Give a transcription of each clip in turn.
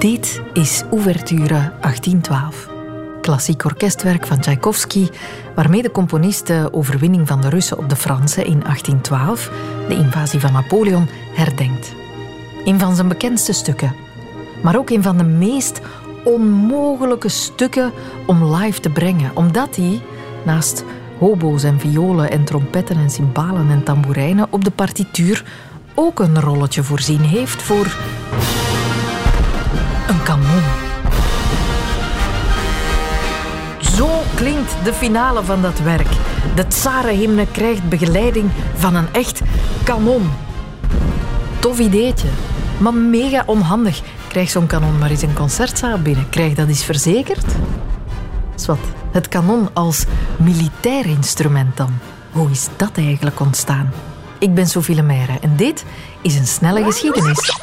Dit is Ouverture 1812. Klassiek orkestwerk van Tchaikovsky, waarmee de componist de overwinning van de Russen op de Fransen in 1812, de invasie van Napoleon, herdenkt. Een van zijn bekendste stukken, maar ook een van de meest onmogelijke stukken om live te brengen, omdat hij naast hobo's en violen en trompetten en cymbalen en tamboerijnen op de partituur ook een rolletje voorzien heeft voor een kanon. Zo klinkt de finale van dat werk. De tsarenhymne krijgt begeleiding van een echt kanon. Tof ideetje, maar mega onhandig. Krijg zo'n kanon maar eens een concertzaal binnen. Krijg dat eens verzekerd? Zwat, het kanon als militair instrument dan. Hoe is dat eigenlijk ontstaan? Ik ben Sophie Lemaire en dit is een snelle geschiedenis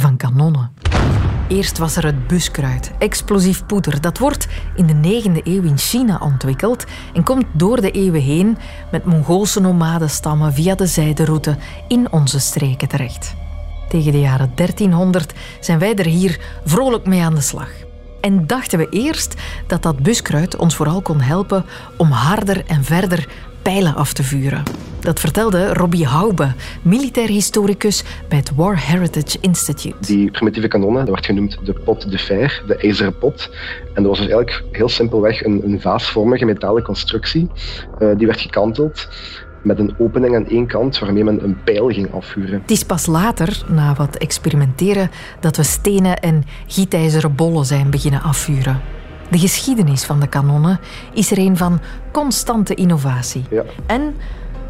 van kanonnen. Eerst was er het buskruid, explosief poeder. Dat wordt in de 9e eeuw in China ontwikkeld en komt door de eeuwen heen met Mongoolse nomadenstammen via de zijderoute in onze streken terecht. Tegen de jaren 1300 zijn wij er hier vrolijk mee aan de slag. En dachten we eerst dat dat buskruid ons vooral kon helpen om harder en verder pijlen af te vuren. Dat vertelde Robbie Haube, militair historicus bij het War Heritage Institute. Die primitieve kanonnen, dat werd genoemd de pot de fer, de ijzeren pot. En dat was dus eigenlijk heel simpelweg een, een vaasvormige metalen constructie. Uh, die werd gekanteld met een opening aan één kant waarmee men een pijl ging afvuren. Het is pas later, na wat experimenteren, dat we stenen en gietijzeren bollen zijn beginnen afvuren. De geschiedenis van de kanonnen is er een van constante innovatie. Ja. En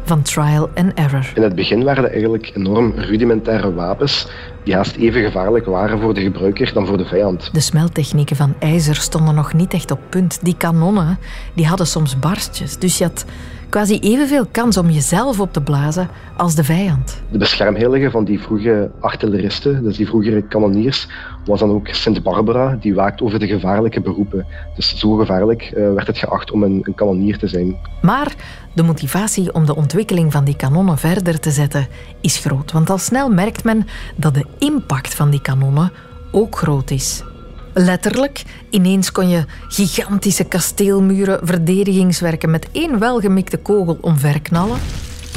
van trial and error. In het begin waren dat eigenlijk enorm rudimentaire wapens die haast even gevaarlijk waren voor de gebruiker dan voor de vijand. De smelttechnieken van ijzer stonden nog niet echt op punt. Die kanonnen die hadden soms barstjes, dus je had quasi evenveel kans om jezelf op te blazen als de vijand. De beschermheilige van die vroege artilleristen, dus die vroegere kanoniers, was dan ook Sint Barbara, die waakt over de gevaarlijke beroepen. Dus zo gevaarlijk uh, werd het geacht om een, een kanonier te zijn. Maar de motivatie om de ontwikkeling van die kanonnen verder te zetten is groot, want al snel merkt men dat de impact van die kanonnen ook groot is. Letterlijk, ineens kon je gigantische kasteelmuren, verdedigingswerken met één welgemikte kogel omverknallen.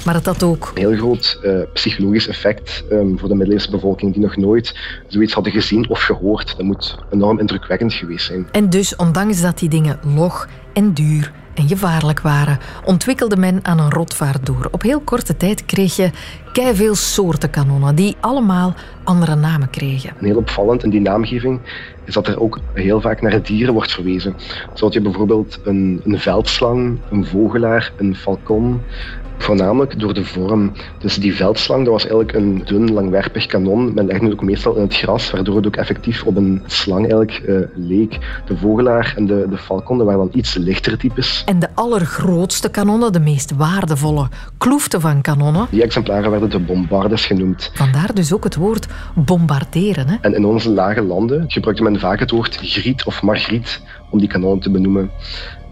Maar het had ook... Een heel groot uh, psychologisch effect um, voor de middeleeuwse bevolking die nog nooit zoiets hadden gezien of gehoord. Dat moet enorm indrukwekkend geweest zijn. En dus, ondanks dat die dingen log en duur en gevaarlijk waren, ontwikkelde men aan een rotvaart door. Op heel korte tijd kreeg je veel soorten kanonnen die allemaal andere namen kregen. En heel opvallend in die naamgeving is dat er ook heel vaak naar dieren wordt verwezen. Zo had je bijvoorbeeld een, een veldslang, een vogelaar, een falcon, Voornamelijk door de vorm. Dus die veldslang dat was eigenlijk een dun, langwerpig kanon. Men legde het ook meestal in het gras, waardoor het ook effectief op een slang eigenlijk uh, leek. De vogelaar en de, de falcon dat waren dan iets lichtere types. En de allergrootste kanonnen, de meest waardevolle kloeften van kanonnen. Die exemplaren werden de bombardes genoemd. Vandaar dus ook het woord bombarderen. Hè? En in onze lage landen gebruikte men vaak het woord griet of margriet om die kanonnen te benoemen.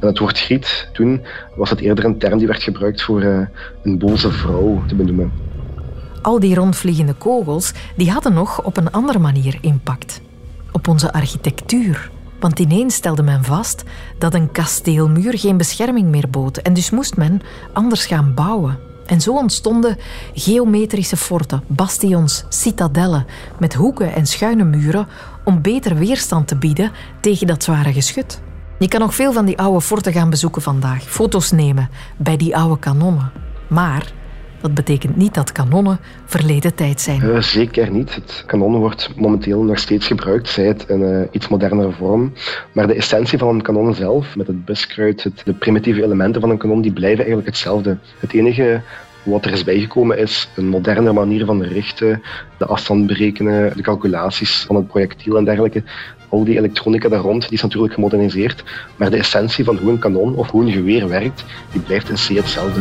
En het woord griet, toen was het eerder een term die werd gebruikt voor uh, een boze vrouw te benoemen. Al die rondvliegende kogels die hadden nog op een andere manier impact. Op onze architectuur. Want ineens stelde men vast dat een kasteelmuur geen bescherming meer bood en dus moest men anders gaan bouwen. En zo ontstonden geometrische forten, bastions, citadellen met hoeken en schuine muren om beter weerstand te bieden tegen dat zware geschut. Je kan nog veel van die oude forten gaan bezoeken vandaag, foto's nemen bij die oude kanonnen. Maar dat betekent niet dat kanonnen verleden tijd zijn. Uh, zeker niet. Het kanon wordt momenteel nog steeds gebruikt, zij het in uh, iets modernere vorm. Maar de essentie van een kanon zelf, met het buskruid, het, de primitieve elementen van een kanon, die blijven eigenlijk hetzelfde. Het enige wat er is bijgekomen is een moderne manier van richten, de afstand berekenen, de calculaties van het projectiel en dergelijke. Al die elektronica daar rond die is natuurlijk gemoderniseerd, maar de essentie van hoe een kanon of hoe een geweer werkt, die blijft in C hetzelfde.